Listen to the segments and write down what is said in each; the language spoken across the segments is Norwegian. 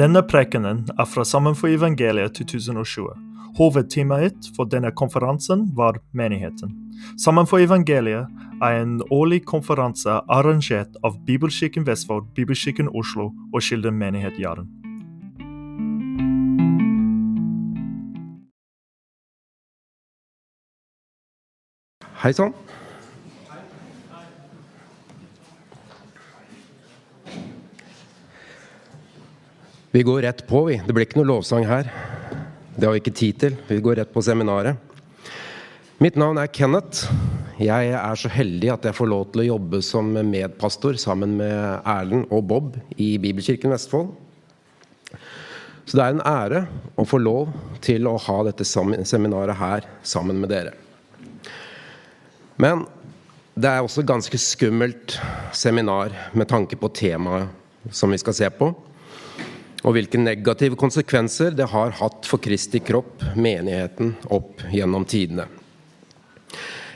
Denne prekenen er fra Sammen for evangeliet 2020. Hovedtemaet for denne konferansen var menigheten. Sammen for evangeliet er en årlig konferanse arrangert av Bibelkirken Vestfold, Bibelkirken Oslo og Kilden menighet Jaren. Hei sann. Vi går rett på, vi. Det blir ikke noe lovsang her. Det har vi ikke tid til. Vi går rett på seminaret. Mitt navn er Kenneth. Jeg er så heldig at jeg får lov til å jobbe som medpastor sammen med Erlend og Bob i Bibelkirken Vestfold. Så det er en ære å få lov til å ha dette seminaret her sammen med dere. Men det er også et ganske skummelt seminar med tanke på temaet som vi skal se på og hvilke negative konsekvenser det har hatt for Kristi kropp, menigheten, opp gjennom tidene.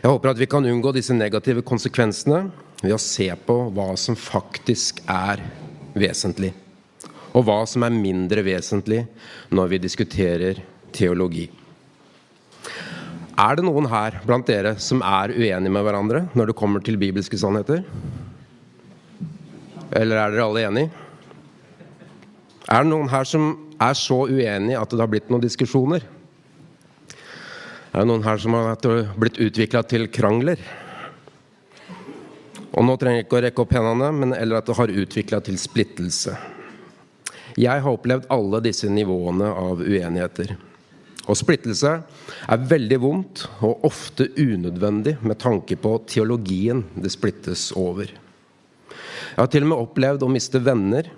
Jeg håper at vi kan unngå disse negative konsekvensene ved å se på hva som faktisk er vesentlig, og hva som er mindre vesentlig når vi diskuterer teologi. Er det noen her blant dere som er uenige med hverandre når det kommer til bibelske sannheter? Eller er dere alle enige? Er det noen her som er så uenig at det har blitt noen diskusjoner? Er det noen her som har blitt utvikla til krangler? Og nå trenger jeg ikke å rekke opp hendene, men eller at det har utvikla til splittelse. Jeg har opplevd alle disse nivåene av uenigheter. Og splittelse er veldig vondt og ofte unødvendig med tanke på teologien det splittes over. Jeg har til og med opplevd å miste venner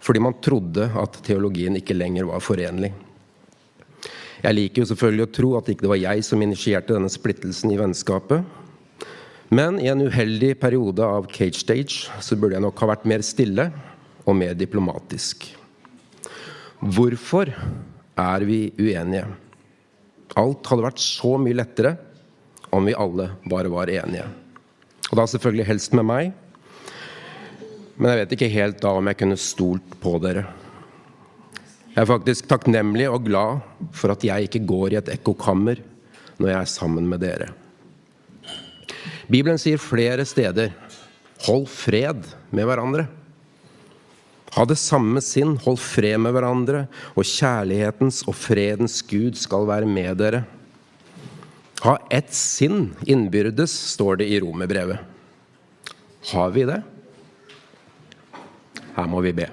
fordi man trodde at teologien ikke lenger var forenlig. Jeg liker jo selvfølgelig å tro at det ikke var jeg som initierte denne splittelsen i vennskapet. Men i en uheldig periode av Cage Stage så burde jeg nok ha vært mer stille og mer diplomatisk. Hvorfor er vi uenige? Alt hadde vært så mye lettere om vi alle bare var enige. Og da selvfølgelig helst med meg, men jeg vet ikke helt da om jeg kunne stolt på dere. Jeg er faktisk takknemlig og glad for at jeg ikke går i et ekkokammer når jeg er sammen med dere. Bibelen sier flere steder hold fred med hverandre. Ha det samme sinn, hold fred med hverandre, og kjærlighetens og fredens Gud skal være med dere. Ha ett sinn innbyrdes, står det i romerbrevet. Har vi det? Her må vi be.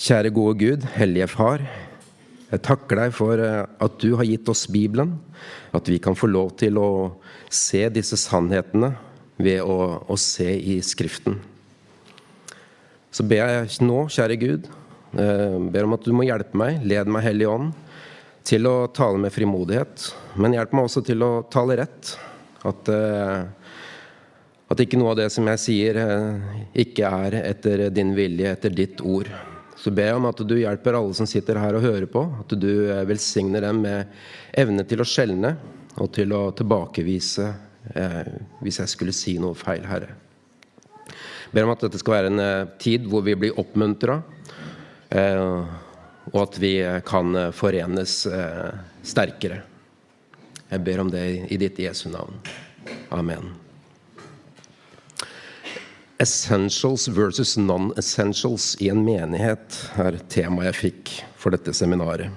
Kjære gode Gud, hellige Far. Jeg takker deg for eh, at du har gitt oss Bibelen. At vi kan få lov til å se disse sannhetene ved å, å se i Skriften. Så ber jeg nå, kjære Gud, eh, ber om at du må hjelpe meg, led meg, Hellige Ånd, til å tale med frimodighet. Men hjelp meg også til å tale rett. At eh, at ikke noe av det som jeg sier, eh, ikke er etter din vilje, etter ditt ord. Så ber jeg om at du hjelper alle som sitter her og hører på. At du eh, velsigner dem med evne til å skjelne og til å tilbakevise eh, hvis jeg skulle si noe feil, Herre. Ber om at dette skal være en eh, tid hvor vi blir oppmuntra, eh, og at vi kan forenes sterkere. Jeg ber om det i ditt Jesu navn. Amen. Essentials versus non-essentials i en menighet er temaet jeg fikk for dette seminaret.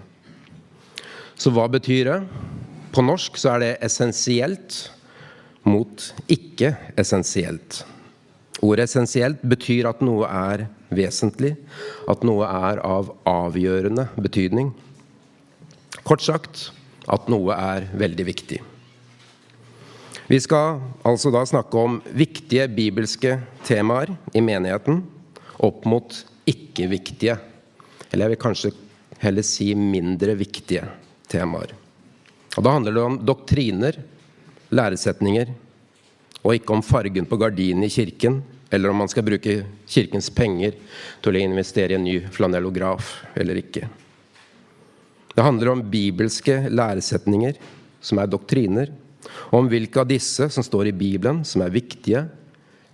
Så hva betyr det? På norsk så er det essensielt mot ikke-essensielt. Ordet essensielt betyr at noe er vesentlig, at noe er av avgjørende betydning. Kort sagt at noe er veldig viktig. Vi skal altså da snakke om viktige bibelske temaer i menigheten opp mot ikke-viktige, eller jeg vil kanskje heller si mindre viktige temaer. Og Da handler det om doktriner, læresetninger, og ikke om fargen på gardinen i kirken, eller om man skal bruke kirkens penger til å investere i en ny flanellograf eller ikke. Det handler om bibelske læresetninger, som er doktriner, om hvilke av disse som står i Bibelen, som er viktige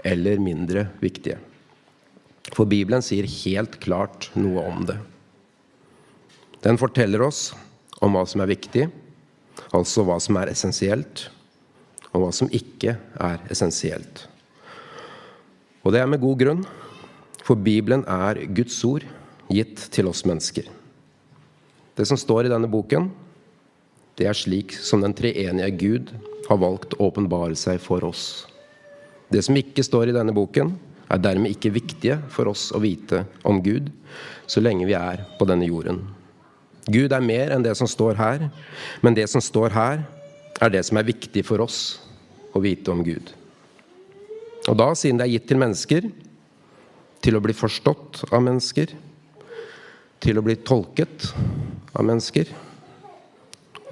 eller mindre viktige. For Bibelen sier helt klart noe om det. Den forteller oss om hva som er viktig, altså hva som er essensielt, og hva som ikke er essensielt. Og det er med god grunn, for Bibelen er Guds ord gitt til oss mennesker. Det som står i denne boken, det er slik som den treenige Gud har valgt å åpenbare seg for oss. Det som ikke står i denne boken, er dermed ikke viktige for oss å vite om Gud så lenge vi er på denne jorden. Gud er mer enn det som står her, men det som står her, er det som er viktig for oss å vite om Gud. Og da, siden det er gitt til mennesker, til å bli forstått av mennesker, til å bli tolket av mennesker,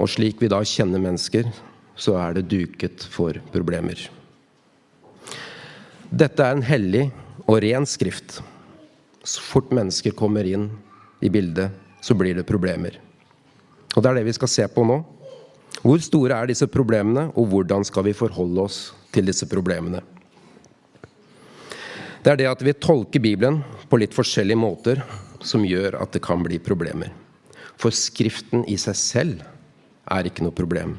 og slik vi da kjenner mennesker, så er det duket for problemer. Dette er en hellig og ren skrift. Så fort mennesker kommer inn i bildet, så blir det problemer. Og det er det vi skal se på nå. Hvor store er disse problemene, og hvordan skal vi forholde oss til disse problemene? Det er det at vi tolker Bibelen på litt forskjellige måter som gjør at det kan bli problemer. For Skriften i seg selv er ikke noe problem.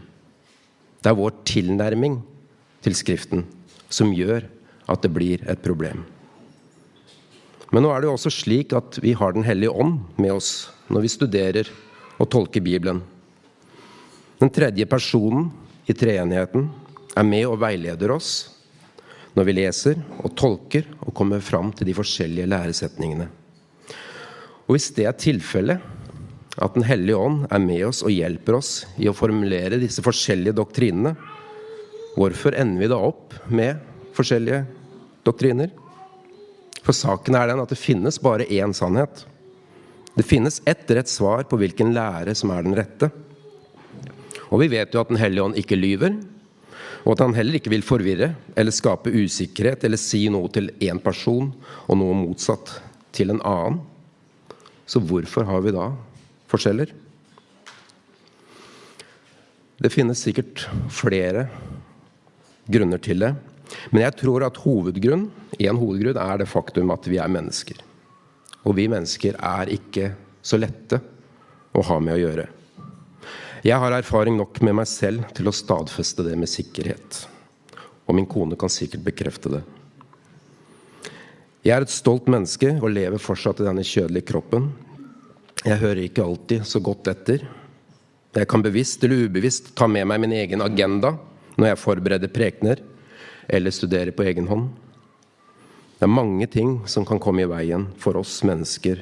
Det er vår tilnærming til Skriften som gjør at det blir et problem. Men nå er det jo også slik at vi har Den hellige ånd med oss når vi studerer og tolker Bibelen. Den tredje personen i treenigheten er med og veileder oss når vi leser og tolker og kommer fram til de forskjellige læresetningene. Og hvis det er tilfellet, at Den hellige ånd er med oss og hjelper oss i å formulere disse forskjellige doktrinene, hvorfor ender vi da opp med forskjellige doktriner? For saken er den at det finnes bare én sannhet. Det finnes ett rett svar på hvilken lære som er den rette. Og vi vet jo at Den hellige ånd ikke lyver, og at han heller ikke vil forvirre eller skape usikkerhet eller si noe til én person og noe motsatt til en annen. Så hvorfor har vi da forskjeller? Det finnes sikkert flere grunner til det. Men jeg tror at hovedgrunn, en hovedgrunn er det faktum at vi er mennesker. Og vi mennesker er ikke så lette å ha med å gjøre. Jeg har erfaring nok med meg selv til å stadfeste det med sikkerhet. Og min kone kan sikkert bekrefte det. Jeg er et stolt menneske og lever fortsatt i denne kjødelige kroppen. Jeg hører ikke alltid så godt etter. Jeg kan bevisst eller ubevisst ta med meg min egen agenda når jeg forbereder prekener eller studerer på egen hånd. Det er mange ting som kan komme i veien for oss mennesker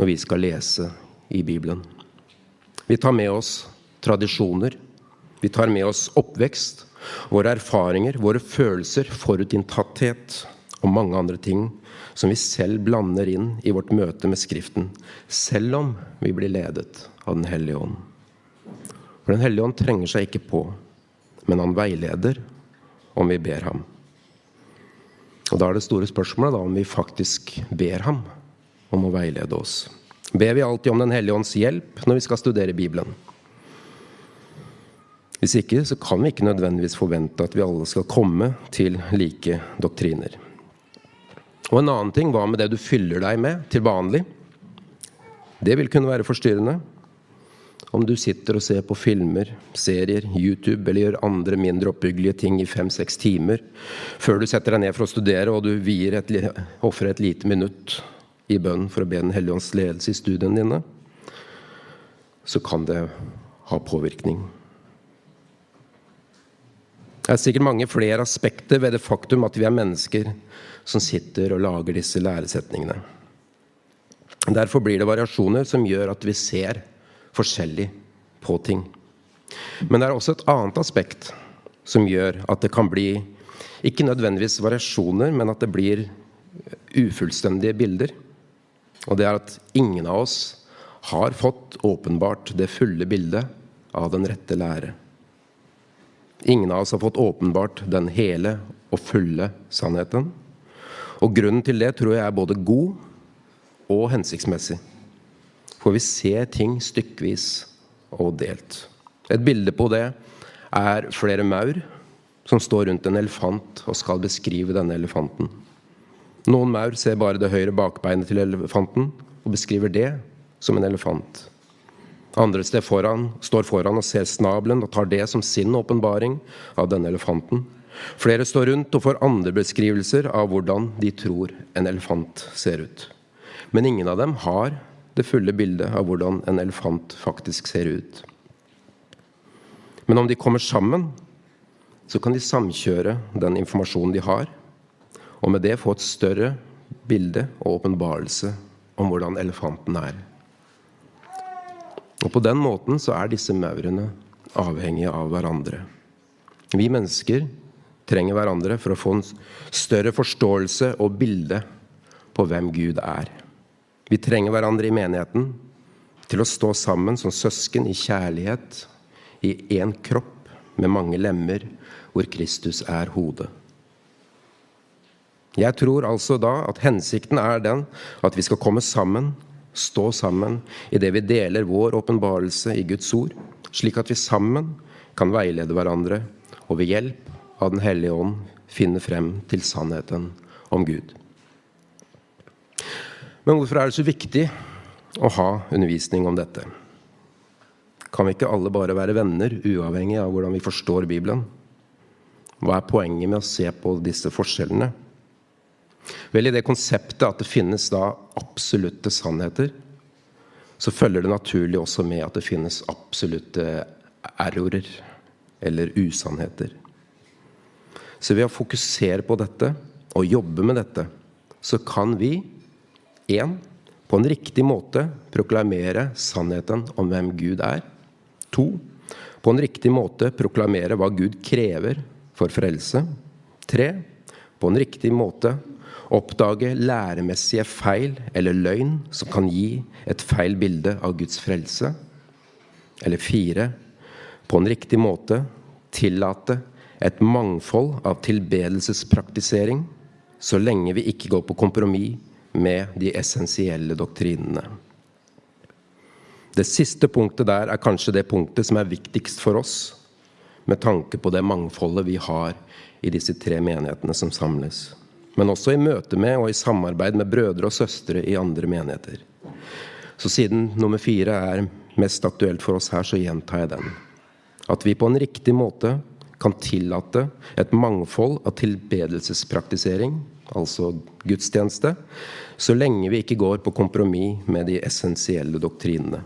når vi skal lese i Bibelen. Vi tar med oss tradisjoner. Vi tar med oss oppvekst, våre erfaringer, våre følelser, forutinntatthet og mange andre ting som vi selv blander inn i vårt møte med Skriften, selv om vi blir ledet av Den hellige ånd. For Den hellige ånd trenger seg ikke på, men han veileder om vi ber ham. Og Da er det store spørsmålet da, om vi faktisk ber ham om å veilede oss. Ber vi alltid om Den hellige ånds hjelp når vi skal studere Bibelen? Hvis ikke så kan vi ikke nødvendigvis forvente at vi alle skal komme til like doktriner. Og en annen ting, hva med det du fyller deg med til vanlig? Det vil kunne være forstyrrende. Om du sitter og ser på filmer, serier, YouTube eller gjør andre mindre oppbyggelige ting i fem-seks timer før du setter deg ned for å studere, og du vier et, ofrer et lite minutt i bønn for å be Den hellige ånds ledelse i studiene dine, så kan det ha påvirkning. Det er sikkert mange flere aspekter ved det faktum at vi er mennesker som sitter og lager disse læresetningene. Derfor blir det variasjoner som gjør at vi ser forskjellig på ting. Men det er også et annet aspekt som gjør at det kan bli ikke nødvendigvis variasjoner, men at det blir ufullstendige bilder. Og det er at ingen av oss har fått åpenbart det fulle bildet av den rette lære. Ingen av oss har fått åpenbart den hele og fulle sannheten. Og grunnen til det tror jeg er både god og hensiktsmessig. For vi ser ting stykkevis og delt. Et bilde på det er flere maur som står rundt en elefant og skal beskrive denne elefanten. Noen maur ser bare det høyre bakbeinet til elefanten og beskriver det som en elefant. Andre foran, står foran og ser snabelen og tar det som sin åpenbaring av denne elefanten. Flere står rundt og får andre beskrivelser av hvordan de tror en elefant ser ut. Men ingen av dem har det fulle bildet av hvordan en elefant faktisk ser ut. Men om de kommer sammen, så kan de samkjøre den informasjonen de har, og med det få et større bilde og åpenbarelse om hvordan elefanten er. Og På den måten så er disse maurene avhengige av hverandre. Vi mennesker trenger hverandre for å få en større forståelse og bilde på hvem Gud er. Vi trenger hverandre i menigheten til å stå sammen som søsken i kjærlighet, i én kropp med mange lemmer, hvor Kristus er hodet. Jeg tror altså da at hensikten er den at vi skal komme sammen stå sammen i det vi deler vår åpenbarelse i Guds ord, slik at vi sammen kan veilede hverandre og ved hjelp av Den hellige ånd finne frem til sannheten om Gud. Men hvorfor er det så viktig å ha undervisning om dette? Kan vi ikke alle bare være venner, uavhengig av hvordan vi forstår Bibelen? Hva er poenget med å se på disse forskjellene? Vel, i det konseptet at det finnes da absolutte sannheter, så følger det naturlig også med at det finnes absolutte errorer eller usannheter. Så ved å fokusere på dette og jobbe med dette, så kan vi én på en riktig måte proklamere sannheten om hvem Gud er. To på en riktig måte proklamere hva Gud krever for frelse. Tre på en riktig måte Oppdage læremessige feil eller løgn som kan gi et feil bilde av Guds frelse. Eller fire på en riktig måte tillate et mangfold av tilbedelsespraktisering så lenge vi ikke går på kompromiss med de essensielle doktrinene. Det siste punktet der er kanskje det punktet som er viktigst for oss, med tanke på det mangfoldet vi har i disse tre menighetene som samles men også i møte med og i samarbeid med brødre og søstre i andre menigheter. Så siden nummer fire er mest aktuelt for oss her, så gjentar jeg den. At vi på en riktig måte kan tillate et mangfold av tilbedelsespraktisering, altså gudstjeneste, så lenge vi ikke går på kompromiss med de essensielle doktrinene.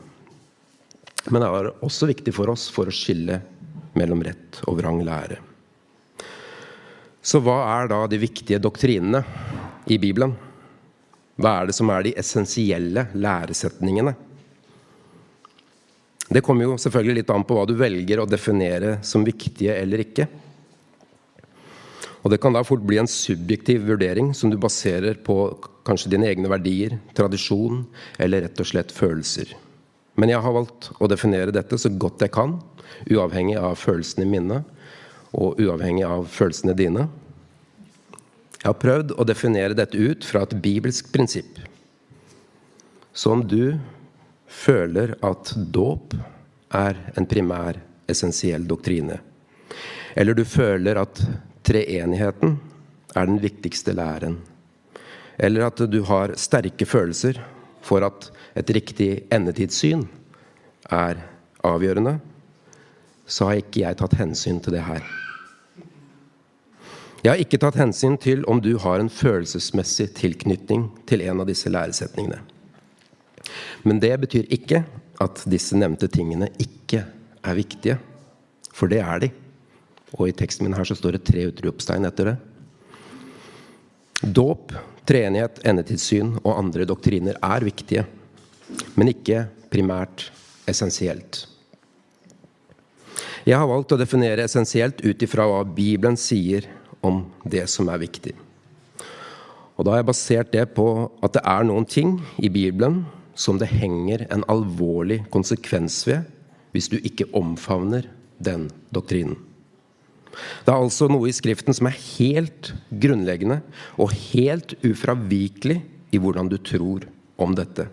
Men det er også viktig for oss for å skille mellom rett og vrang lære. Så hva er da de viktige doktrinene i Bibelen? Hva er det som er de essensielle læresetningene? Det kommer jo selvfølgelig litt an på hva du velger å definere som viktige eller ikke. Og Det kan da fort bli en subjektiv vurdering som du baserer på kanskje dine egne verdier, tradisjon eller rett og slett følelser. Men jeg har valgt å definere dette så godt jeg kan, uavhengig av følelsene mine og uavhengig av følelsene dine. Jeg har prøvd å definere dette ut fra et bibelsk prinsipp. Så om du føler at dåp er en primær, essensiell doktrine, eller du føler at treenigheten er den viktigste læren, eller at du har sterke følelser for at et riktig endetidssyn er avgjørende, så har ikke jeg tatt hensyn til det her. Jeg har ikke tatt hensyn til om du har en følelsesmessig tilknytning til en av disse læresetningene. Men det betyr ikke at disse nevnte tingene ikke er viktige. For det er de. Og i teksten min her så står det tre utropstegn etter det. Dåp, treenighet, endetidssyn og andre doktriner er viktige, men ikke primært essensielt. Jeg har valgt å definere essensielt ut ifra hva Bibelen sier om det som er viktig. Og Da har jeg basert det på at det er noen ting i Bibelen som det henger en alvorlig konsekvens ved hvis du ikke omfavner den doktrinen. Det er altså noe i Skriften som er helt grunnleggende og helt ufravikelig i hvordan du tror om dette.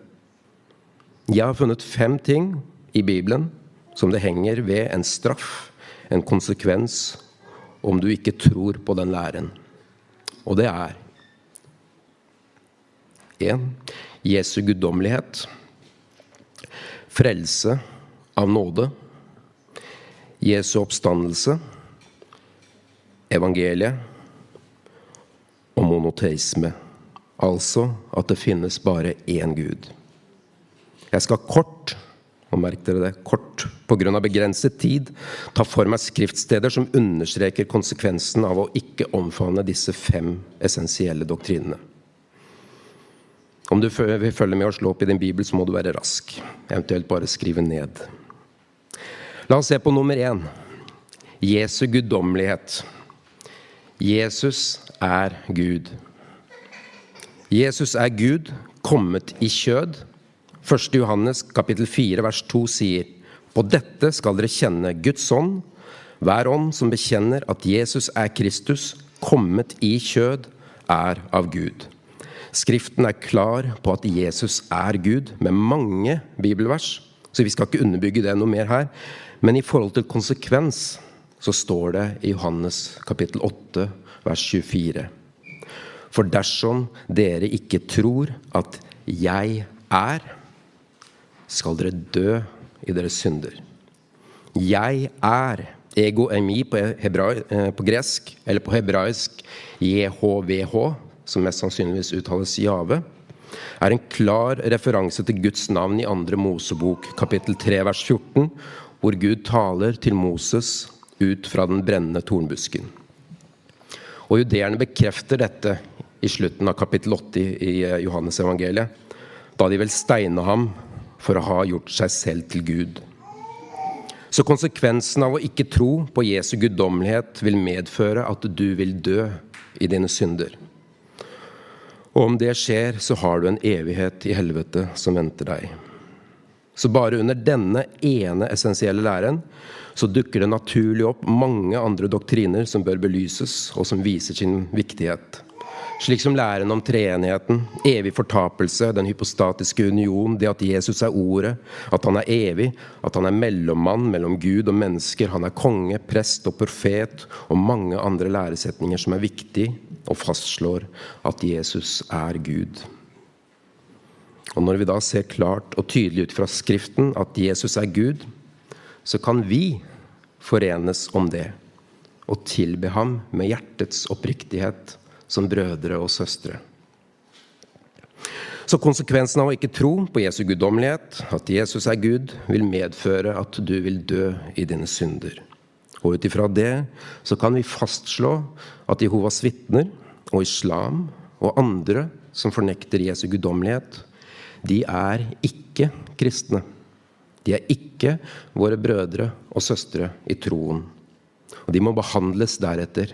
Jeg har funnet fem ting i Bibelen som det henger ved en straff, en konsekvens, om du ikke tror på den læren. Og det er 1. Jesu guddommelighet. Frelse av nåde. Jesu oppstandelse. Evangeliet. Og monoteisme. Altså at det finnes bare én Gud. Jeg skal kort og merk dere det, kort pga. begrenset tid, ta for meg skriftsteder som understreker konsekvensen av å ikke omfavne disse fem essensielle doktrinene. Om du vil følge med og slå opp i din bibel, så må du være rask. Eventuelt bare skrive ned. La oss se på nummer én. Jesu guddommelighet. Jesus er Gud. Jesus er Gud, kommet i kjød 1. Johannes kapittel 4 vers 2 sier På dette skal dere kjenne Guds ånd. Hver ånd som bekjenner at Jesus er Kristus, kommet i kjød, er av Gud. Skriften er klar på at Jesus er Gud, med mange bibelvers. Så vi skal ikke underbygge det noe mer her. Men i forhold til konsekvens så står det i Johannes kapittel 8 vers 24. For dersom dere ikke tror at jeg er, skal dere dø i deres synder. Jeg er ego emi på, eh, på gresk, eller på hebraisk JHVH, som mest sannsynligvis uttales Jave, er en klar referanse til Guds navn i andre Mosebok, kapittel 3, vers 14, hvor Gud taler til Moses ut fra den brennende tornbusken. Og Judeerne bekrefter dette i slutten av kapittel 80 i eh, Johannes evangeliet, da de vil steine ham for å ha gjort seg selv til Gud. Så konsekvensen av å ikke tro på Jesu guddommelighet vil medføre at du vil dø i dine synder. Og om det skjer, så har du en evighet i helvete som venter deg. Så bare under denne ene essensielle læren så dukker det naturlig opp mange andre doktriner som bør belyses, og som viser sin viktighet. Slik som læren om treenigheten, evig fortapelse, den hypostatiske union, det at Jesus er Ordet, at han er evig, at han er mellommann mellom Gud og mennesker, han er konge, prest og profet, og mange andre læresetninger som er viktige og fastslår at Jesus er Gud. Og Når vi da ser klart og tydelig ut fra Skriften at Jesus er Gud, så kan vi forenes om det og tilbe ham med hjertets oppriktighet som brødre og søstre. Så konsekvensen av å ikke tro på Jesu guddommelighet, at Jesus er Gud, vil medføre at du vil dø i dine synder. Og ut ifra det så kan vi fastslå at Jehovas vitner og islam og andre som fornekter Jesu guddommelighet, de er ikke kristne. De er ikke våre brødre og søstre i troen. Og de må behandles deretter,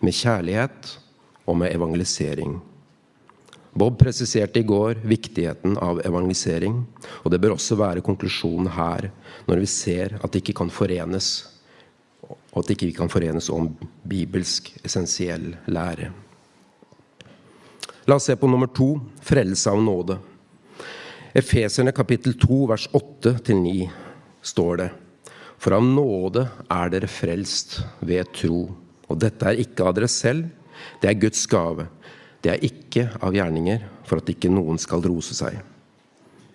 med kjærlighet og med evangelisering. Bob presiserte i går viktigheten av evangelisering, og det bør også være konklusjonen her når vi ser at det ikke kan forenes og at ikke ikke kan forenes om bibelsk essensiell lære. La oss se på nummer to frelse av nåde. Efeserne kapittel 2 vers 8-9 står det For av nåde er dere frelst ved tro. Og dette er ikke av dere selv, det er Guds gave. Det er ikke av gjerninger, for at ikke noen skal rose seg.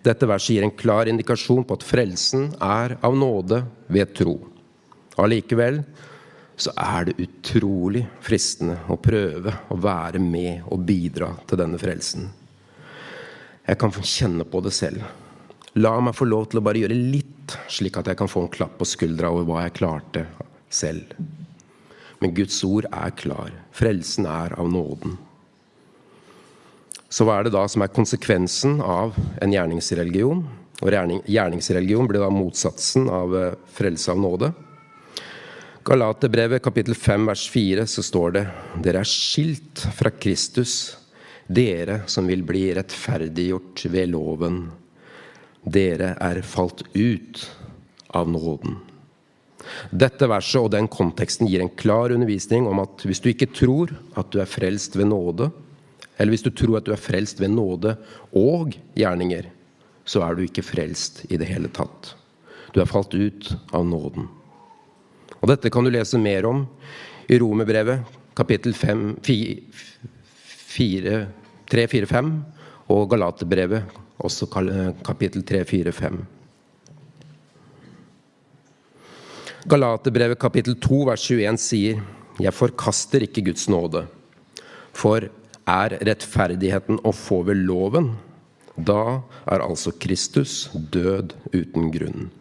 Dette verset gir en klar indikasjon på at frelsen er av nåde ved tro. Allikevel så er det utrolig fristende å prøve å være med og bidra til denne frelsen. Jeg kan få kjenne på det selv. La meg få lov til å bare gjøre litt, slik at jeg kan få en klapp på skuldra over hva jeg klarte selv. Men Guds ord er klar. Frelsen er av nåden. Så hva er det da som er konsekvensen av en gjerningsreligion? Og gjerningsreligion blir da motsatsen av eh, frelse av nåde. Galaterbrevet kapittel 5 vers 4 så står det Dere er skilt fra Kristus, dere som vil bli rettferdiggjort ved loven. Dere er falt ut av nåden. Dette verset og den konteksten gir en klar undervisning om at hvis du ikke tror at du er frelst ved nåde, eller hvis du tror at du er frelst ved nåde og gjerninger, så er du ikke frelst i det hele tatt. Du er falt ut av nåden. Og Dette kan du lese mer om i Romerbrevet kapittel 3, 4, 5 og Galaterbrevet, også kapittel 3, 4, 5. Galaterbrevet kapittel 2 vers 21 sier Jeg forkaster ikke Guds nåde, for er rettferdigheten å få ved loven, da er altså Kristus død uten grunn.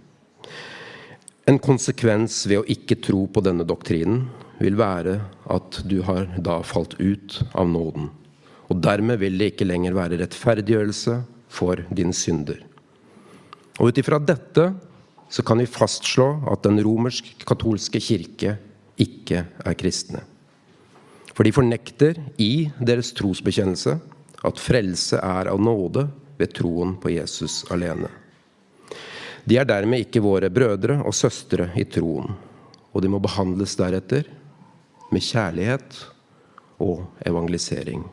En konsekvens ved å ikke tro på denne doktrinen vil være at du har da falt ut av nåden. Og dermed vil det ikke lenger være rettferdiggjørelse for dine synder. Og ut ifra dette så kan vi fastslå at den romersk-katolske kirke ikke er kristne. For de fornekter i deres trosbekjennelse at frelse er av nåde ved troen på Jesus alene. De er dermed ikke våre brødre og søstre i troen, og de må behandles deretter med kjærlighet og evangelisering.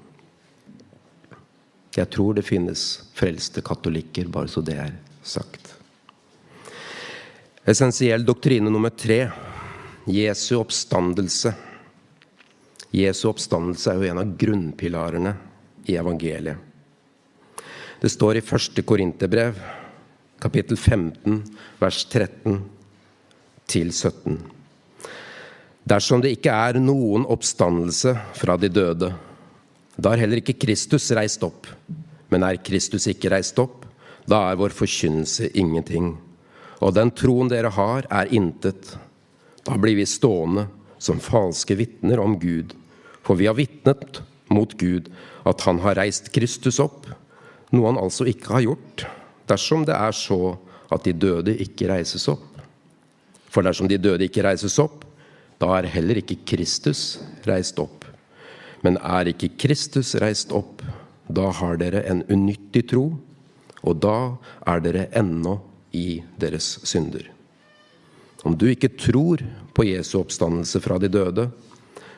Jeg tror det finnes frelste katolikker, bare så det er sagt. Essensiell doktrine nummer tre Jesu oppstandelse. Jesu oppstandelse er jo en av grunnpilarene i evangeliet. Det står i første Korinterbrev, kapittel 15, vers 13 til 17. Dersom det ikke er noen oppstandelse fra de døde, da er heller ikke Kristus reist opp. Men er Kristus ikke reist opp, da er vår forkynnelse ingenting. Og den troen dere har, er intet. Da blir vi stående som falske vitner om Gud. For vi har vitnet mot Gud at han har reist Kristus opp, noe han altså ikke har gjort, dersom det er så at de døde ikke reises opp. For dersom de døde ikke reises opp, da er heller ikke Kristus reist opp. Men er ikke Kristus reist opp, da har dere en unyttig tro, og da er dere ennå i deres synder. Om du ikke tror på Jesu oppstandelse fra de døde,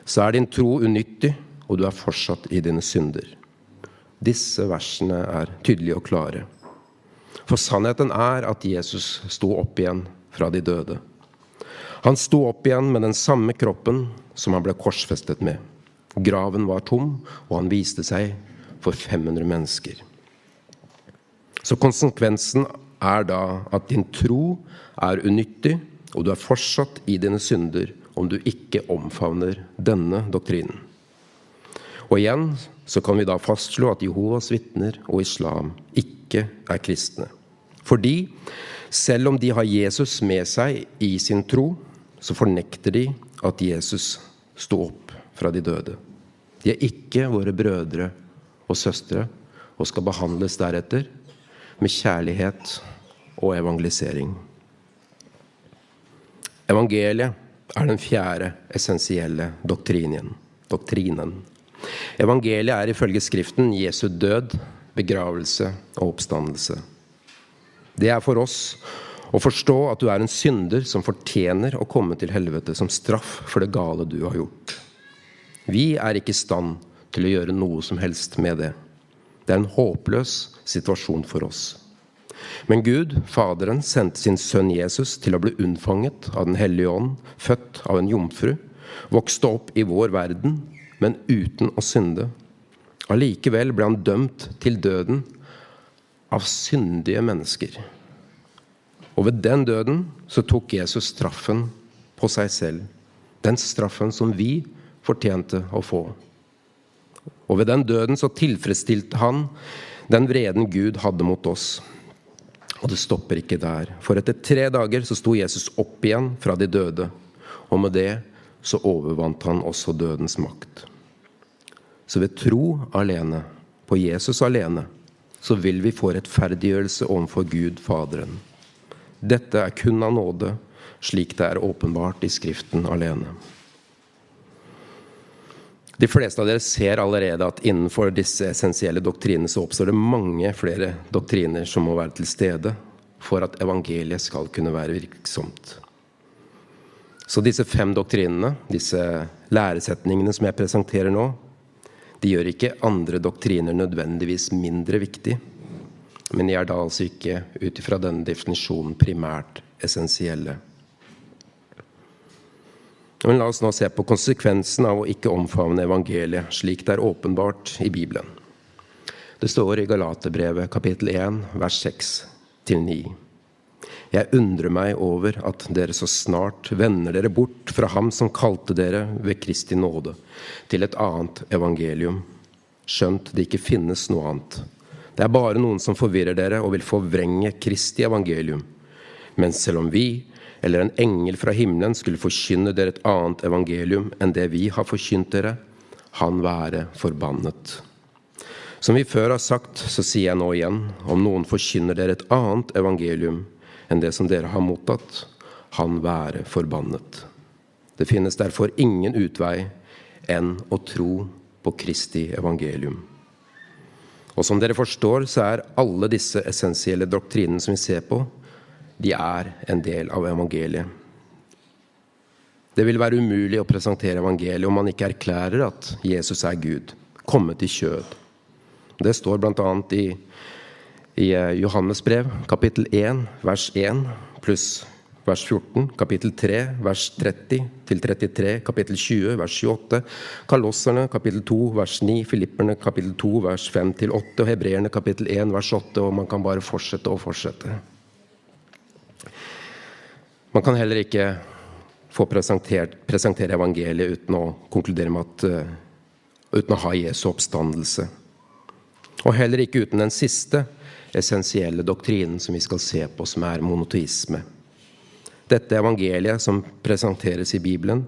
så er din tro unyttig, og du er fortsatt i dine synder. Disse versene er tydelige og klare. For sannheten er at Jesus sto opp igjen fra de døde. Han sto opp igjen med den samme kroppen som han ble korsfestet med. Graven var tom, og han viste seg for 500 mennesker. Så konsekvensen er da at din tro er unyttig, og du er fortsatt i dine synder om du ikke omfavner denne doktrinen. Og igjen så kan vi da fastslå at Jehovas vitner og islam ikke er kristne. Fordi selv om de har Jesus med seg i sin tro, så fornekter de at Jesus sto opp fra de døde. De er ikke våre brødre og søstre og skal behandles deretter med kjærlighet og evangelisering. Evangeliet er den fjerde essensielle doktrinen. doktrinen. Evangeliet er ifølge Skriften Jesu død, begravelse og oppstandelse. Det er for oss å forstå at du er en synder som fortjener å komme til helvete som straff for det gale du har gjort. Vi er ikke i stand til å gjøre noe som helst med det. Det er en håpløs situasjon for oss. Men Gud, Faderen, sendte sin sønn Jesus til å bli unnfanget av Den hellige ånd, født av en jomfru, vokste opp i vår verden, men uten å synde. Allikevel ble han dømt til døden av syndige mennesker. Og ved den døden så tok Jesus straffen på seg selv. Den straffen som vi fortjente å få. Og ved den døden så tilfredsstilte han den vreden Gud hadde mot oss. Og det stopper ikke der. For etter tre dager så sto Jesus opp igjen fra de døde. Og med det så overvant han også dødens makt. Så ved tro alene, på Jesus alene, så vil vi få rettferdiggjørelse overfor Gud Faderen. Dette er kun av nåde, slik det er åpenbart i Skriften alene. De fleste av dere ser allerede at innenfor disse essensielle doktrinene så oppstår det mange flere doktriner som må være til stede for at evangeliet skal kunne være virksomt. Så disse fem doktrinene, disse læresetningene som jeg presenterer nå, de gjør ikke andre doktriner nødvendigvis mindre viktig men de er da altså ikke ut ifra denne definisjonen primært essensielle. Men la oss nå se på konsekvensen av å ikke omfavne evangeliet slik det er åpenbart i Bibelen. Det står i Galaterbrevet kapittel 1 vers 6-9. Jeg undrer meg over at dere så snart vender dere bort fra ham som kalte dere ved Kristi nåde, til et annet evangelium, skjønt det ikke finnes noe annet. Det er bare noen som forvirrer dere og vil forvrenge Kristi evangelium. Men selv om vi, eller en engel fra himmelen, skulle forkynne dere et annet evangelium enn det vi har forkynt dere, han være forbannet. Som vi før har sagt, så sier jeg nå igjen, om noen forkynner dere et annet evangelium enn det som dere har mottatt, han være forbannet. Det finnes derfor ingen utvei enn å tro på Kristi evangelium. Og som dere forstår, så er alle disse essensielle doktrinene som vi ser på, de er en del av evangeliet. Det vil være umulig å presentere evangeliet om man ikke erklærer at Jesus er Gud, kommet i kjød. Det står bl.a. i, i eh, Johannes brev, kapittel 1, vers 1 pluss vers 14, kapittel 3, vers 30 til 33, kapittel 20, vers 28, Kalosserne, kapittel 2, vers 9, Filipperne, kapittel 2, vers 5 til 8, og Hebreerne, kapittel 1, vers 8, og man kan bare fortsette og fortsette. Man kan heller ikke få presentere evangeliet uten å konkludere med at uh, uten å ha Jesu oppstandelse. Og heller ikke uten den siste essensielle doktrinen som vi skal se på, som er monoteisme. Dette evangeliet som presenteres i Bibelen,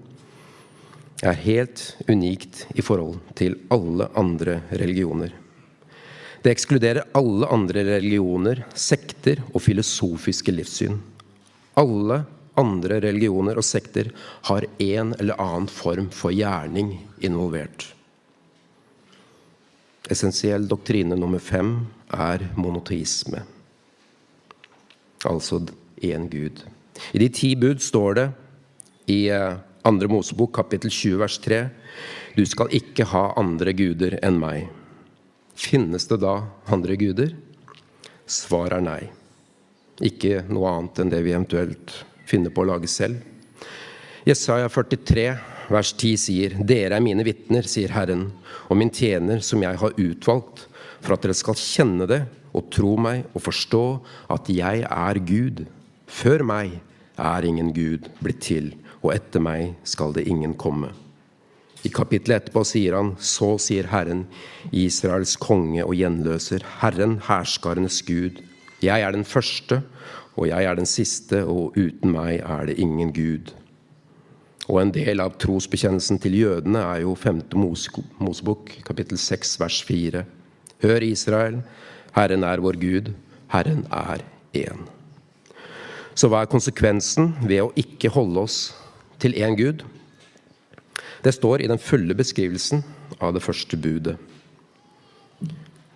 er helt unikt i forhold til alle andre religioner. Det ekskluderer alle andre religioner, sekter og filosofiske livssyn. Alle andre religioner og sekter har en eller annen form for gjerning involvert. Essensiell doktrine nummer fem er monoteisme, altså én Gud. I de ti bud står det i eh, andre Mosebok kapittel 20 vers 3 du skal ikke ha andre guder enn meg. Finnes det da andre guder? Svar er nei. Ikke noe annet enn det vi eventuelt finner på å lage selv. Jesaja 43, vers 10 sier, Dere er mine vitner, sier Herren, og min tjener som jeg har utvalgt, for at dere skal kjenne det og tro meg og forstå at jeg er Gud. Før meg er ingen Gud blitt til, og etter meg skal det ingen komme. I kapittelet etterpå sier han, så sier Herren, Israels konge og gjenløser, Herren herskarenes Gud. Jeg er den første og jeg er den siste, og uten meg er det ingen Gud. Og en del av trosbekjennelsen til jødene er jo 5. Mosebok, kapittel 6, vers 4. Hør, Israel, Herren er vår Gud, Herren er én. Så hva er konsekvensen ved å ikke holde oss til én Gud? Det står i den fulle beskrivelsen av det første budet.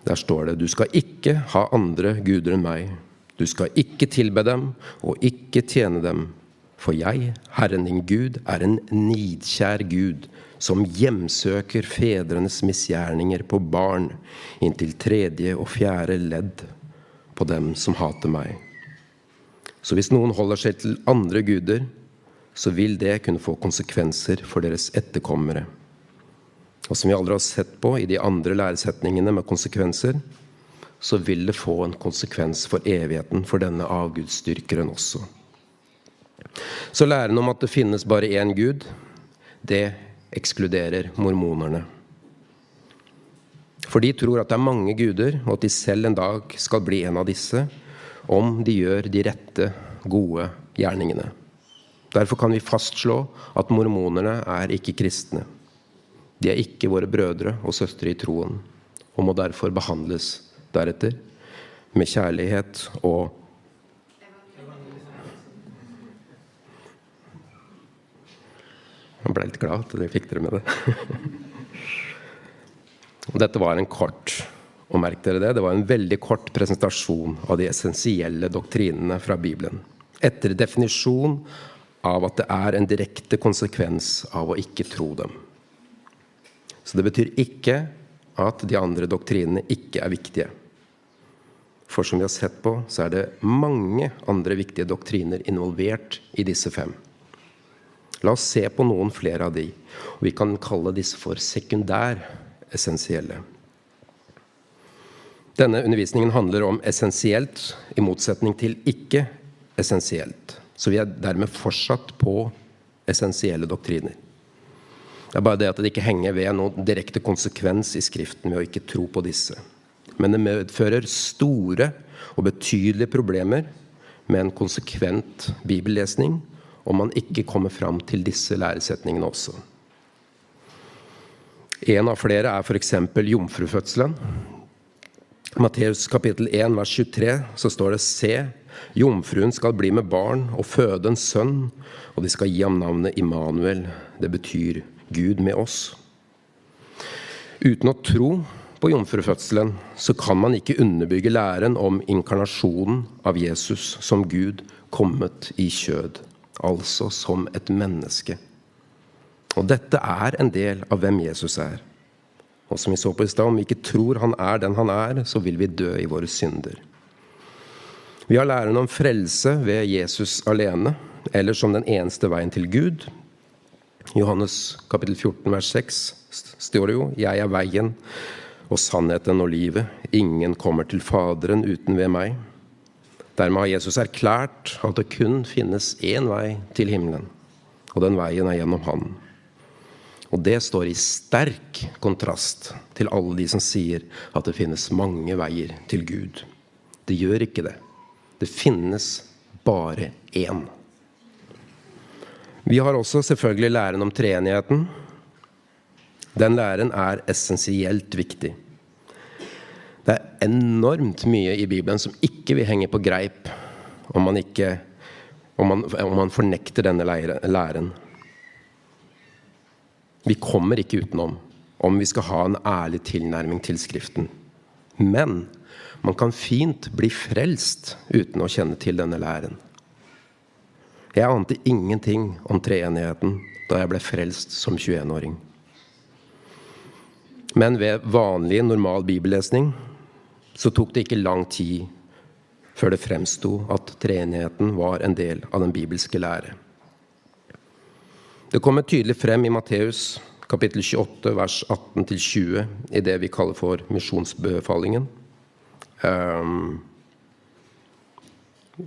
Der står det, du skal ikke ha andre guder enn meg. Du skal ikke tilbe dem og ikke tjene dem. For jeg, Herren din Gud, er en nidkjær Gud, som hjemsøker fedrenes misgjerninger på barn inntil tredje og fjerde ledd på dem som hater meg. Så hvis noen holder seg til andre guder, så vil det kunne få konsekvenser for deres etterkommere. Og som vi aldri har sett på i de andre læresetningene med konsekvenser, så vil det få en konsekvens for evigheten for denne avgudsdyrkeren også. Så læren om at det finnes bare én Gud, det ekskluderer mormonerne. For de tror at det er mange guder, og at de selv en dag skal bli en av disse, om de gjør de rette, gode gjerningene. Derfor kan vi fastslå at mormonerne er ikke kristne. De er ikke våre brødre og søstre i troen, og må derfor behandles deretter med kjærlighet og Jeg ble litt glad at dere fikk dere med det. Dette var en kort og merk dere det, det var en veldig kort presentasjon av de essensielle doktrinene fra Bibelen. Etter definisjon av at det er en direkte konsekvens av å ikke tro dem. Så det betyr ikke at de andre doktrinene ikke er viktige. For som vi har sett på, så er det mange andre viktige doktriner involvert i disse fem. La oss se på noen flere av de, og vi kan kalle disse for sekundær essensielle. Denne undervisningen handler om essensielt i motsetning til ikke essensielt. Så vi er dermed fortsatt på essensielle doktriner. Det er bare det at det ikke henger ved noen direkte konsekvens i Skriften ved å ikke tro på disse. Men det medfører store og betydelige problemer med en konsekvent bibellesning om man ikke kommer fram til disse læresetningene også. En av flere er f.eks. jomfrufødselen. Matteus kapittel 1 vers 23 så står det Se, jomfruen skal bli med barn og føde en sønn, og de skal gi ham navnet Immanuel. Det betyr Gud med oss. Uten å tro på jomfrufødselen så kan man ikke underbygge læren om inkarnasjonen av Jesus som Gud kommet i kjød, altså som et menneske. Og dette er en del av hvem Jesus er. Og som vi så på i stad, om vi ikke tror han er den han er, så vil vi dø i våre synder. Vi har læren om frelse ved Jesus alene, eller som den eneste veien til Gud. Johannes kapittel 14 vers 6 står det jo 'Jeg er veien, og sannheten og livet. Ingen kommer til Faderen uten ved meg. Dermed har Jesus erklært at det kun finnes én vei til himmelen, og den veien er gjennom Han. Og det står i sterk kontrast til alle de som sier at det finnes mange veier til Gud. Det gjør ikke det. Det finnes bare én. Vi har også selvfølgelig læren om treenigheten. Den læren er essensielt viktig. Det er enormt mye i Bibelen som ikke vil henge på greip om man, ikke, om man, om man fornekter denne læren. Vi kommer ikke utenom om vi skal ha en ærlig tilnærming til Skriften. Men man kan fint bli frelst uten å kjenne til denne læren. Jeg ante ingenting om treenigheten da jeg ble frelst som 21-åring. Men ved vanlig, normal bibellesning så tok det ikke lang tid før det fremsto at treenigheten var en del av den bibelske lære. Det kommer tydelig frem i Matteus kapittel 28, vers 18-20, i det vi kaller for misjonsbefalingen. Um,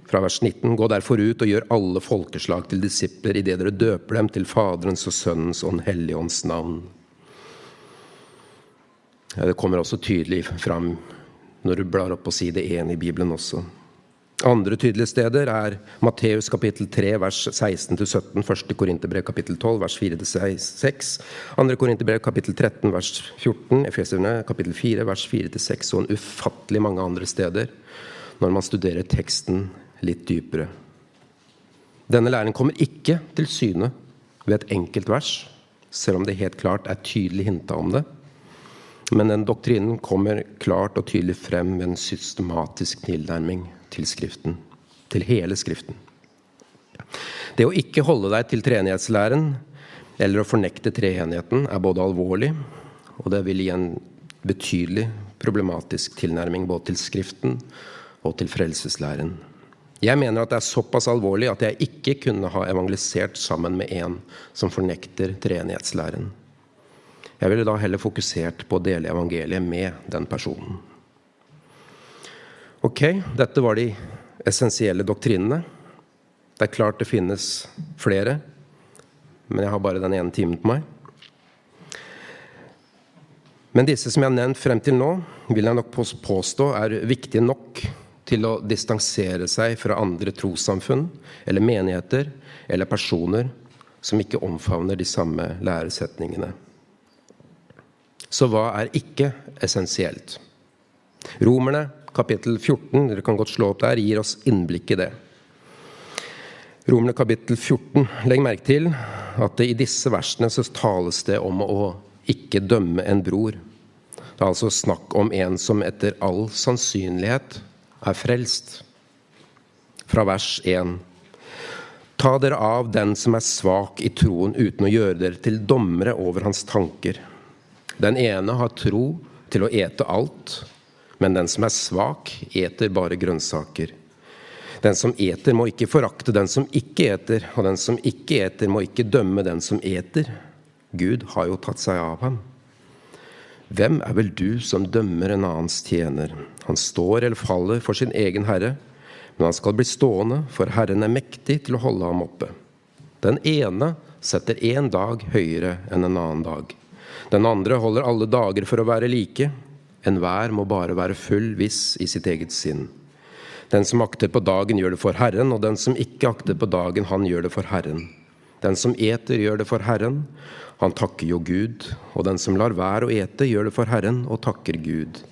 fra vers 19.: Gå derfor ut og gjør alle folkeslag til disipler idet dere døper dem til Faderens og Sønnens og Den hellige ånds navn. Det kommer også tydelig fram når du blar opp på side 1 i Bibelen også. Andre tydelige steder er Matteus kapittel 3 vers 16-17, 1. Korinterbrev kapittel 12 vers 4-6, 2. Korinterbrev kapittel 13 vers 14, Efeserne kapittel 4 vers 4-6 og en ufattelig mange andre steder når man studerer teksten litt dypere. Denne læren kommer ikke til syne ved et enkelt vers, selv om det helt klart er tydelig hinta om det. Men den doktrinen kommer klart og tydelig frem med en systematisk tilnærming til Skriften. Til hele Skriften. Det å ikke holde deg til treenighetslæren eller å fornekte treenigheten er både alvorlig, og det vil gi en betydelig problematisk tilnærming både til Skriften og til frelseslæren. Jeg mener at det er såpass alvorlig at jeg ikke kunne ha evangelisert sammen med en som fornekter treenighetslæren. Jeg ville da heller fokusert på å dele evangeliet med den personen. Ok, dette var de essensielle doktrinene. Det er klart det finnes flere, men jeg har bare den ene timen på meg. Men disse som jeg har nevnt frem til nå, vil jeg nok påstå er viktige nok til å distansere seg fra andre trossamfunn eller menigheter eller personer som ikke omfavner de samme læresetningene. Så hva er ikke essensielt? Romerne kapittel 14 dere kan godt slå opp der, gir oss innblikk i det. Romerne kapittel 14. Legg merke til at det i disse versene så tales det om å ikke dømme en bror. Det er altså snakk om en som etter all sannsynlighet er frelst. Fra vers 1. Ta dere av den som er svak i troen, uten å gjøre dere til dommere over hans tanker. Den ene har tro til å ete alt, men den som er svak, eter bare grønnsaker. Den som eter, må ikke forakte den som ikke eter, og den som ikke eter, må ikke dømme den som eter. Gud har jo tatt seg av ham. Hvem er vel du som dømmer en annens tjener? Han står eller faller for sin egen herre, men han skal bli stående, for Herren er mektig til å holde ham oppe. Den ene setter én dag høyere enn en annen dag. Den andre holder alle dager for å være like. Enhver må bare være full viss i sitt eget sinn. Den som akter på dagen, gjør det for Herren, og den som ikke akter på dagen, han gjør det for Herren. Den som eter, gjør det for Herren. Han takker jo Gud. Og den som lar være å ete, gjør det for Herren og takker Gud.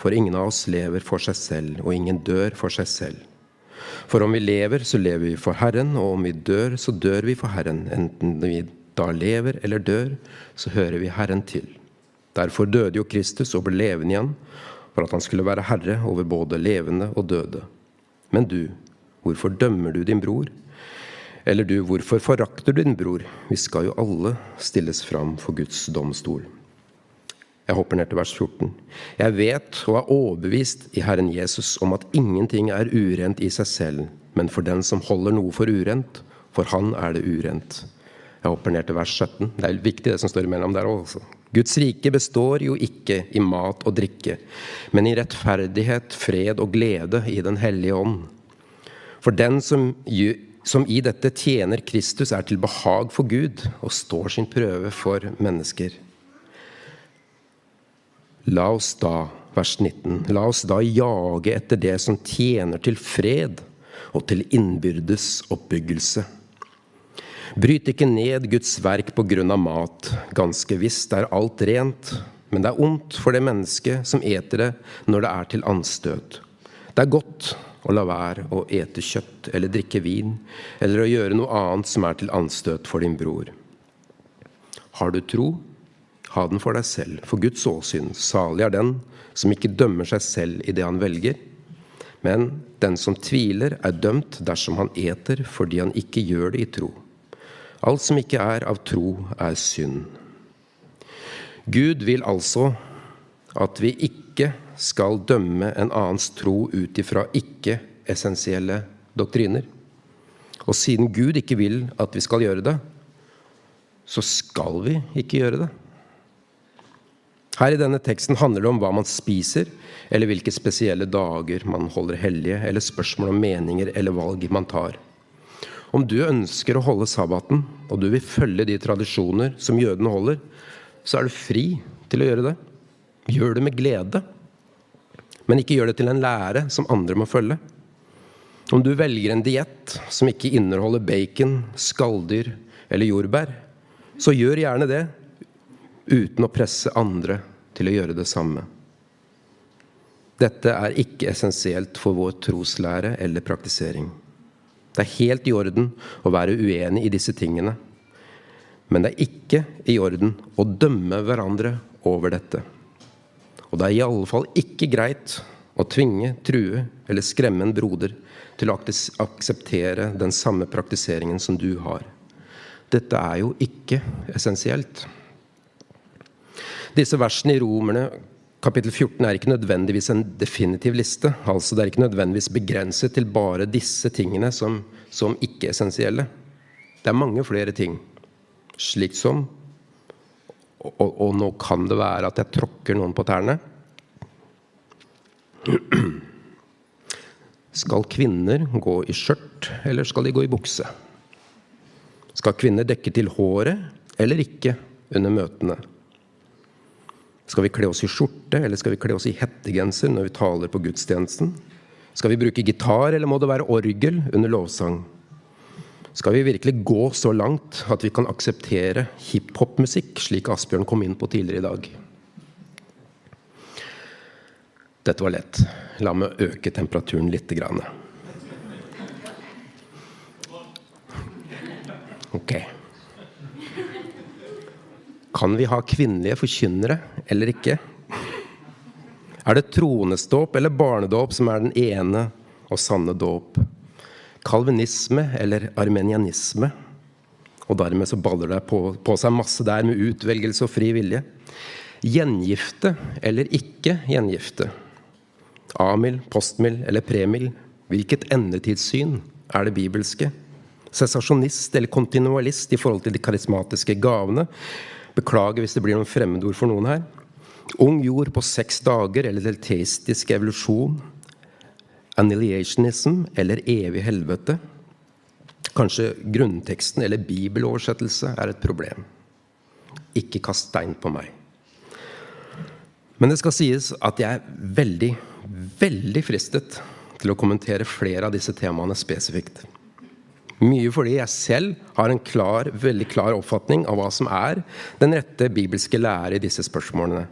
For ingen av oss lever for seg selv, og ingen dør for seg selv. For om vi lever, så lever vi for Herren, og om vi dør, så dør vi for Herren. Enten vi da lever eller dør, så hører vi Herren til. Derfor døde jo Kristus og ble levende igjen, for at han skulle være herre over både levende og døde. Men du, hvorfor dømmer du din bror? Eller du, hvorfor forakter du din bror? Vi skal jo alle stilles fram for Guds domstol. Jeg hopper ned til vers 14. Jeg vet og er overbevist i Herren Jesus om at ingenting er urent i seg selv, men for den som holder noe for urent, for han er det urent. Jeg hopper ned til vers 17. Det er viktig, det som står imellom der også. Guds rike består jo ikke i mat og drikke, men i rettferdighet, fred og glede i Den hellige ånd. For den som, som i dette tjener Kristus, er til behag for Gud og står sin prøve for mennesker. La oss da, vers 19, la oss da jage etter det som tjener til fred og til innbyrdes oppbyggelse. Bryt ikke ned Guds verk på grunn av mat. Ganske visst er alt rent, men det er ondt for det mennesket som eter det når det er til anstøt. Det er godt å la være å ete kjøtt eller drikke vin, eller å gjøre noe annet som er til anstøt for din bror. Har du tro, ha den for deg selv, for Guds åsyn. Salig er den som ikke dømmer seg selv i det han velger. Men den som tviler, er dømt dersom han eter fordi han ikke gjør det i tro. Alt som ikke er av tro, er synd. Gud vil altså at vi ikke skal dømme en annens tro ut ifra ikke-essensielle doktriner. Og siden Gud ikke vil at vi skal gjøre det, så skal vi ikke gjøre det. Her i denne teksten handler det om hva man spiser, eller hvilke spesielle dager man holder hellige, eller spørsmål om meninger eller valg man tar. Om du ønsker å holde sabbaten, og du vil følge de tradisjoner som jødene holder, så er du fri til å gjøre det. Gjør det med glede. Men ikke gjør det til en lære som andre må følge. Om du velger en diett som ikke inneholder bacon, skalldyr eller jordbær, så gjør gjerne det uten å presse andre til å gjøre det samme. Dette er ikke essensielt for vår troslære eller praktisering. Det er helt i orden å være uenig i disse tingene. Men det er ikke i orden å dømme hverandre over dette. Og det er i alle fall ikke greit å tvinge, true eller skremme en broder til å akseptere den samme praktiseringen som du har. Dette er jo ikke essensielt. Disse versene i Romerne Kapittel 14 er ikke nødvendigvis en definitiv liste. altså Det er ikke nødvendigvis begrenset til bare disse tingene som, som ikke-essensielle. Det er mange flere ting. Slik som og, og, og, nå kan det være at jeg tråkker noen på tærne. Skal kvinner gå i skjørt, eller skal de gå i bukse? Skal kvinner dekke til håret eller ikke under møtene? Skal vi kle oss i skjorte, eller skal vi kle oss i hettegenser når vi taler på gudstjenesten? Skal vi bruke gitar, eller må det være orgel under lovsang? Skal vi virkelig gå så langt at vi kan akseptere hiphop-musikk, slik Asbjørn kom inn på tidligere i dag? Dette var lett. La meg øke temperaturen lite grann. Ok. Kan vi ha kvinnelige forkynnere eller ikke? Er det troneståp eller barnedåp som er den ene og sanne dåp? Kalvinisme eller armenianisme? Og dermed så baller det på, på seg masse der med utvelgelse og fri vilje. Gjengifte eller ikke gjengifte? Amil, postmil eller premil? Hvilket endetidssyn er det bibelske? Sensasjonist eller kontinualist i forhold til de karismatiske gavene? Beklager hvis det blir noen fremmedord for noen her. Ung jord på seks dager eller teistisk evolusjon. Annihilationism eller evig helvete. Kanskje grunnteksten eller bibeloversettelse er et problem. Ikke kast stein på meg. Men det skal sies at jeg er veldig, veldig fristet til å kommentere flere av disse temaene spesifikt. Mye fordi jeg selv har en klar, veldig klar oppfatning av hva som er den rette bibelske lære i disse spørsmålene.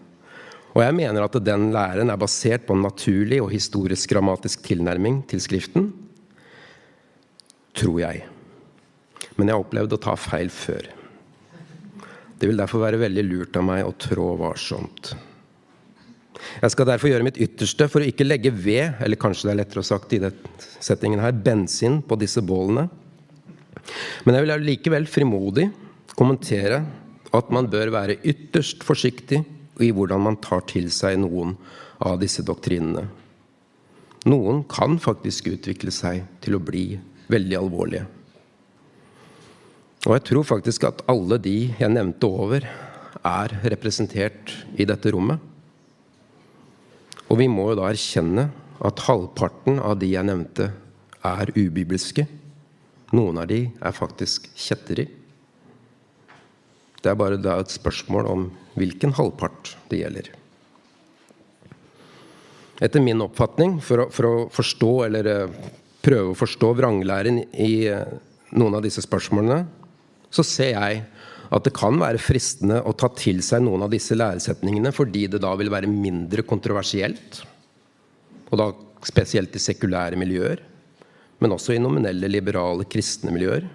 Og jeg mener at den læren er basert på en naturlig og historisk grammatisk tilnærming til Skriften. Tror jeg. Men jeg har opplevd å ta feil før. Det vil derfor være veldig lurt av meg å trå varsomt. Jeg skal derfor gjøre mitt ytterste for å ikke legge ved, eller kanskje det er lettere sagt i denne settingen her, bensin på disse bålene. Men jeg vil likevel frimodig kommentere at man bør være ytterst forsiktig i hvordan man tar til seg noen av disse doktrinene. Noen kan faktisk utvikle seg til å bli veldig alvorlige. Og jeg tror faktisk at alle de jeg nevnte over, er representert i dette rommet. Og vi må jo da erkjenne at halvparten av de jeg nevnte, er ubibelske. Noen av de er faktisk kjetteri. Det er bare et spørsmål om hvilken halvpart det gjelder. Etter min oppfatning, for å, for å forstå eller eh, prøve å forstå vranglæren i eh, noen av disse spørsmålene, så ser jeg at det kan være fristende å ta til seg noen av disse læresetningene fordi det da vil være mindre kontroversielt. Og da spesielt i sekulære miljøer, men også i nominelle, liberale, kristne miljøer.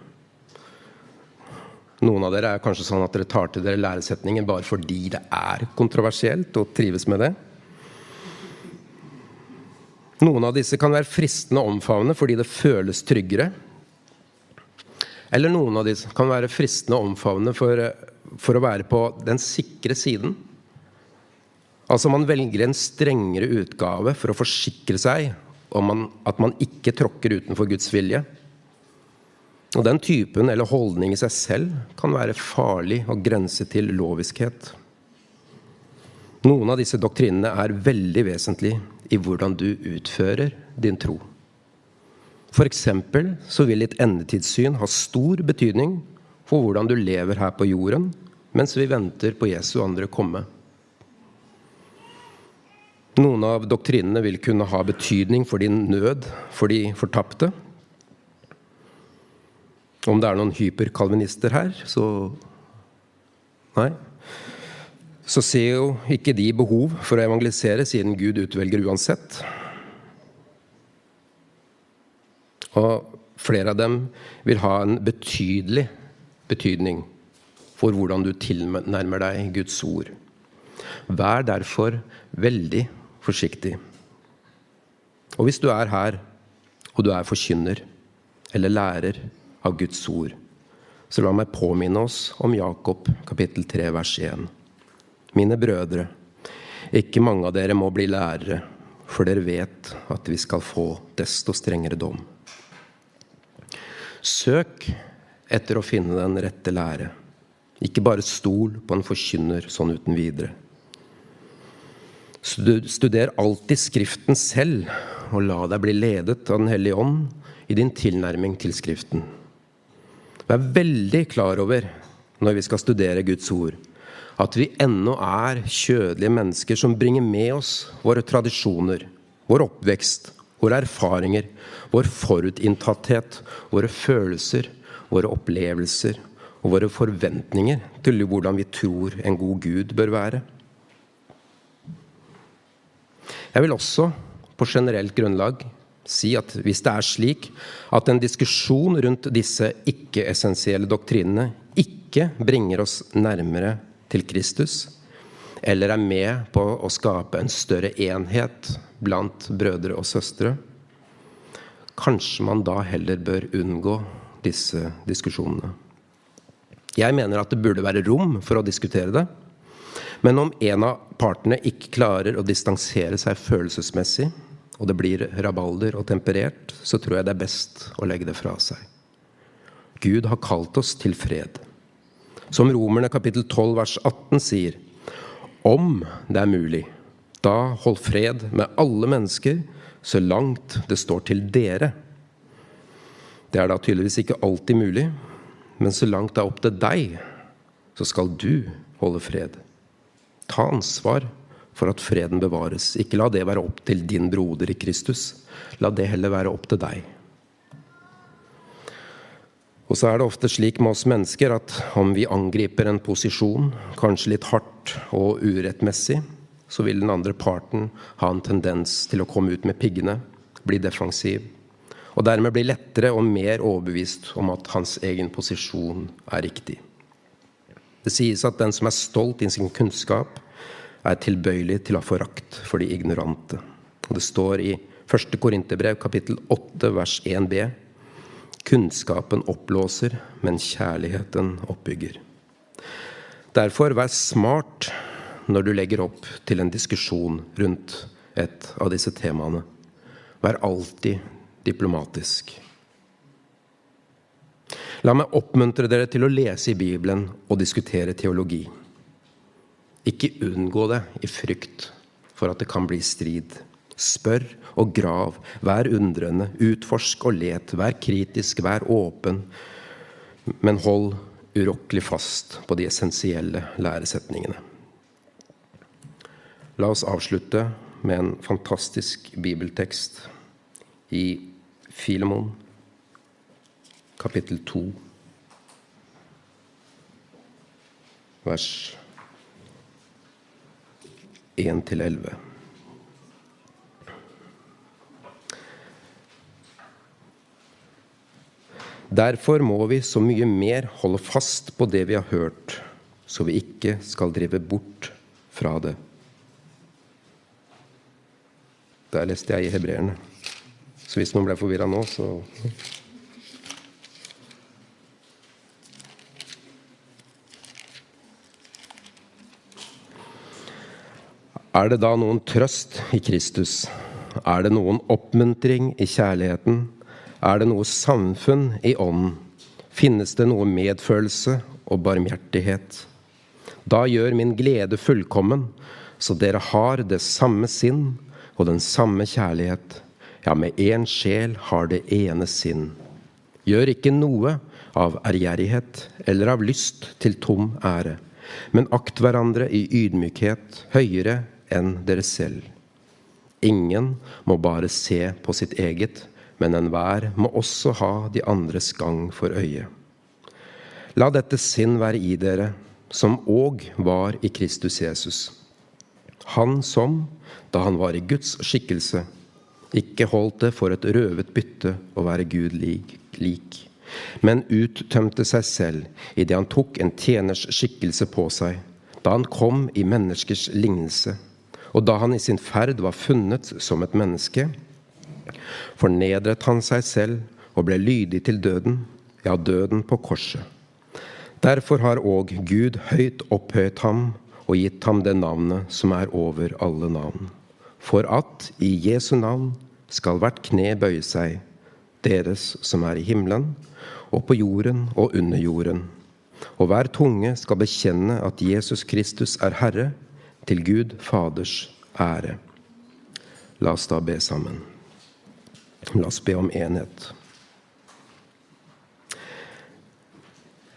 Noen av dere er kanskje sånn at dere tar til dere læresetninger bare fordi det er kontroversielt, og trives med det. Noen av disse kan være fristende å omfavne fordi det føles tryggere. Eller noen av disse kan være fristende å omfavne for, for å være på den sikre siden. Altså man velger en strengere utgave for å forsikre seg man, at man ikke tråkker utenfor Guds vilje. Og Den typen eller holdning i seg selv kan være farlig og grense til loviskhet. Noen av disse doktrinene er veldig vesentlige i hvordan du utfører din tro. F.eks. så vil ditt endetidssyn ha stor betydning for hvordan du lever her på jorden mens vi venter på Jesu andre komme. Noen av doktrinene vil kunne ha betydning for din nød for de fortapte, om det er noen hyperkalvinister her, så Nei. Så ser jo ikke de behov for å evangelisere, siden Gud utvelger uansett. Og flere av dem vil ha en betydelig betydning for hvordan du tilnærmer deg Guds ord. Vær derfor veldig forsiktig. Og hvis du er her, og du er forkynner eller lærer, av Guds ord. Så la meg påminne oss om Jakob kapittel 3 vers 1. Mine brødre, ikke mange av dere må bli lærere, for dere vet at vi skal få desto strengere dom. Søk etter å finne den rette lære. Ikke bare stol på en forkynner sånn uten videre. Studer alltid Skriften selv, og la deg bli ledet av Den hellige ånd i din tilnærming til Skriften. Vær veldig klar over når vi skal studere Guds ord, at vi ennå er kjødelige mennesker som bringer med oss våre tradisjoner, vår oppvekst, våre erfaringer, vår forutinntatthet, våre følelser, våre opplevelser og våre forventninger til hvordan vi tror en god Gud bør være. Jeg vil også på generelt grunnlag si at hvis det er slik at en diskusjon rundt disse ikke-essensielle doktrinene ikke bringer oss nærmere til Kristus, eller er med på å skape en større enhet blant brødre og søstre, kanskje man da heller bør unngå disse diskusjonene. Jeg mener at det burde være rom for å diskutere det. Men om en av partene ikke klarer å distansere seg følelsesmessig og det blir rabalder og temperert, så tror jeg det er best å legge det fra seg. Gud har kalt oss til fred. Som Romerne kapittel 12 vers 18 sier, Om det er mulig, da hold fred med alle mennesker så langt det står til dere. Det er da tydeligvis ikke alltid mulig, men så langt det er opp til deg, så skal du holde fred. Ta ansvar for at freden bevares. Ikke la det være opp til din broder i Kristus. La det heller være opp til deg. Og så er det ofte slik med oss mennesker at om vi angriper en posisjon, kanskje litt hardt og urettmessig, så vil den andre parten ha en tendens til å komme ut med piggene, bli defensiv, og dermed bli lettere og mer overbevist om at hans egen posisjon er riktig. Det sies at den som er stolt i sin kunnskap, er tilbøyelig til å ha forakt for de ignorante. Og det står i 1. Korinterbrev kapittel 8 vers 1b Kunnskapen oppblåser, men kjærligheten oppbygger. Derfor vær smart når du legger opp til en diskusjon rundt et av disse temaene. Vær alltid diplomatisk. La meg oppmuntre dere til å lese i Bibelen og diskutere teologi. Ikke unngå det i frykt for at det kan bli strid. Spør og grav, vær undrende, utforsk og let, vær kritisk, vær åpen, men hold urokkelig fast på de essensielle læresetningene. La oss avslutte med en fantastisk bibeltekst i Filemon kapittel 2, vers 1-11. Derfor må vi så mye mer holde fast på det vi har hørt, så vi ikke skal drive bort fra det. Der leste jeg i Hebreerne. Så hvis noen ble forvirra nå, så Er det da noen trøst i Kristus? Er det noen oppmuntring i kjærligheten? Er det noe samfunn i ånden? Finnes det noe medfølelse og barmhjertighet? Da gjør min glede fullkommen, så dere har det samme sinn og den samme kjærlighet. Ja, med én sjel har det ene sinn. Gjør ikke noe av ærgjerrighet eller av lyst til tom ære, men akt hverandre i ydmykhet høyere enn dere selv. Ingen må bare se på sitt eget, men enhver må også ha de andres gang for øye. La dette sinn være i dere, som òg var i Kristus Jesus. Han som, da han var i Guds skikkelse, ikke holdt det for et røvet bytte å være Gud lik, men uttømte seg selv idet han tok en tjeners skikkelse på seg, da han kom i menneskers lignelse og da han i sin ferd var funnet som et menneske, fornedret han seg selv og ble lydig til døden, ja, døden på korset. Derfor har òg Gud høyt opphøyet ham og gitt ham det navnet som er over alle navn. For at i Jesu navn skal hvert kne bøye seg, deres som er i himmelen, og på jorden og under jorden. Og hver tunge skal bekjenne at Jesus Kristus er Herre, til Gud Faders ære. La oss da be sammen. La oss be om enhet.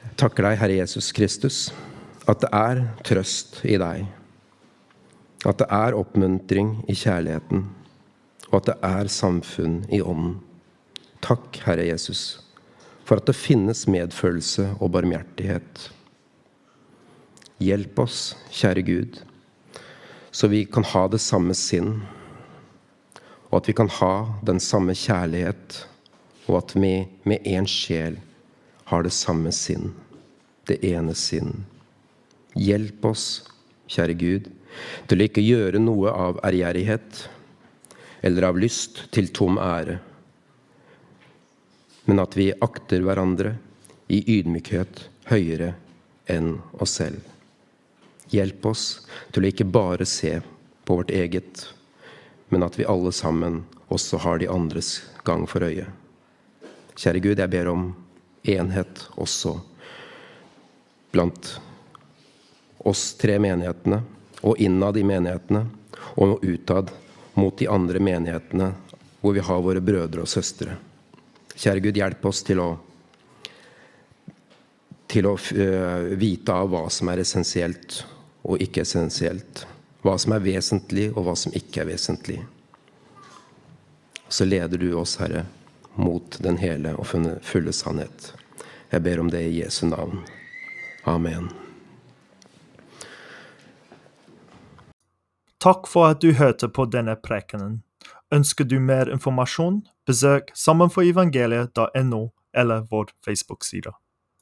Jeg takker deg, Herre Jesus Kristus, at det er trøst i deg. At det er oppmuntring i kjærligheten, og at det er samfunn i ånden. Takk, Herre Jesus, for at det finnes medfølelse og barmhjertighet. Hjelp oss, kjære Gud så vi kan ha det samme sinn, og at vi kan ha den samme kjærlighet, og at vi med én sjel har det samme sinn, det ene sinn. Hjelp oss, kjære Gud, til å ikke gjøre noe av ærgjerrighet eller av lyst til tom ære, men at vi akter hverandre i ydmykhet høyere enn oss selv. Hjelp oss til å ikke bare se på vårt eget, men at vi alle sammen også har de andres gang for øye. Kjære Gud, jeg ber om enhet også blant oss tre menighetene og innad i menighetene, og utad mot de andre menighetene hvor vi har våre brødre og søstre. Kjære Gud, hjelp oss til å, til å uh, vite av hva som er essensielt og ikke essensielt. Hva som er vesentlig, og hva som ikke er vesentlig. Så leder du oss, Herre, mot den hele og fulle sannhet. Jeg ber om det i Jesu navn. Amen. Takk for at du hørte på denne prekenen. Ønsker du mer informasjon, besøk sammenforevangeliet.no eller vår Facebook-side.